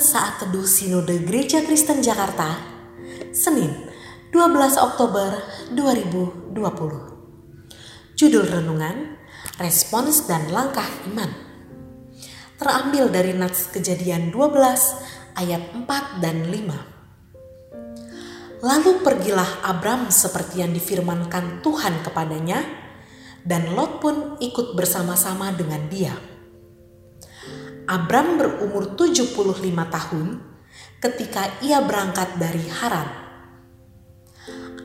Saat Teduh Sinode Gereja Kristen Jakarta, Senin 12 Oktober 2020. Judul Renungan, Respons dan Langkah Iman. Terambil dari Nats Kejadian 12 ayat 4 dan 5. Lalu pergilah Abram seperti yang difirmankan Tuhan kepadanya, dan Lot pun ikut bersama-sama dengan dia. Abram berumur 75 tahun ketika ia berangkat dari Haran.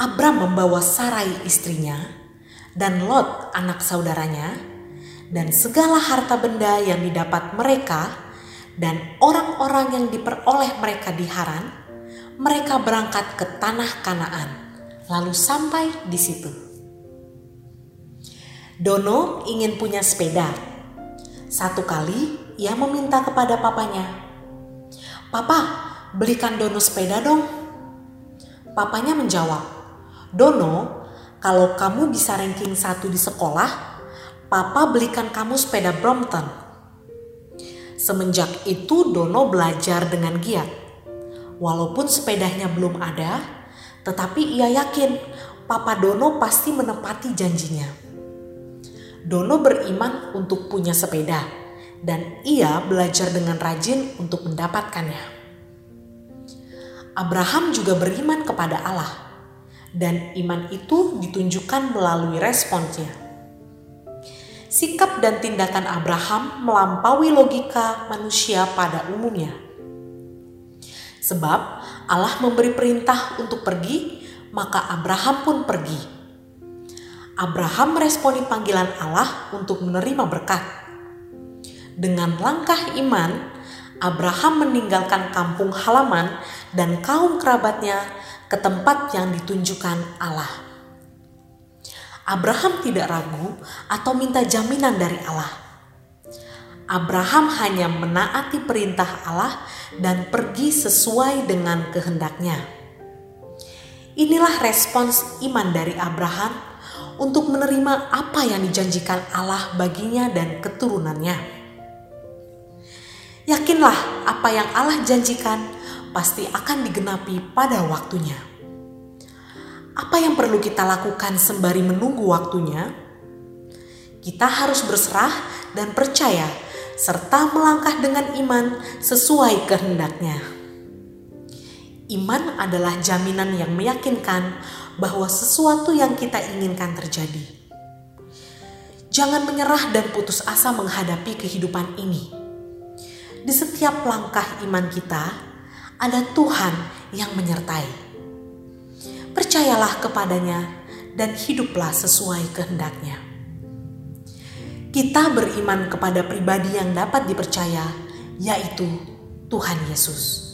Abram membawa Sarai istrinya dan Lot anak saudaranya dan segala harta benda yang didapat mereka dan orang-orang yang diperoleh mereka di Haran, mereka berangkat ke tanah Kanaan, lalu sampai di situ. Dono ingin punya sepeda. Satu kali ia meminta kepada papanya, "Papa, belikan Dono sepeda dong." Papanya menjawab, "Dono, kalau kamu bisa ranking satu di sekolah, Papa belikan kamu sepeda Brompton." Semenjak itu Dono belajar dengan giat. Walaupun sepedanya belum ada, tetapi ia yakin Papa Dono pasti menepati janjinya. Dono beriman untuk punya sepeda dan ia belajar dengan rajin untuk mendapatkannya. Abraham juga beriman kepada Allah, dan iman itu ditunjukkan melalui responsnya. Sikap dan tindakan Abraham melampaui logika manusia pada umumnya. Sebab Allah memberi perintah untuk pergi, maka Abraham pun pergi. Abraham meresponi panggilan Allah untuk menerima berkat dengan langkah iman, Abraham meninggalkan kampung halaman dan kaum kerabatnya ke tempat yang ditunjukkan Allah. Abraham tidak ragu atau minta jaminan dari Allah. Abraham hanya menaati perintah Allah dan pergi sesuai dengan kehendaknya. Inilah respons iman dari Abraham untuk menerima apa yang dijanjikan Allah baginya dan keturunannya. Yakinlah apa yang Allah janjikan pasti akan digenapi pada waktunya. Apa yang perlu kita lakukan sembari menunggu waktunya? Kita harus berserah dan percaya serta melangkah dengan iman sesuai kehendaknya. Iman adalah jaminan yang meyakinkan bahwa sesuatu yang kita inginkan terjadi. Jangan menyerah dan putus asa menghadapi kehidupan ini di setiap langkah iman kita ada Tuhan yang menyertai. Percayalah kepadanya dan hiduplah sesuai kehendaknya. Kita beriman kepada pribadi yang dapat dipercaya, yaitu Tuhan Yesus.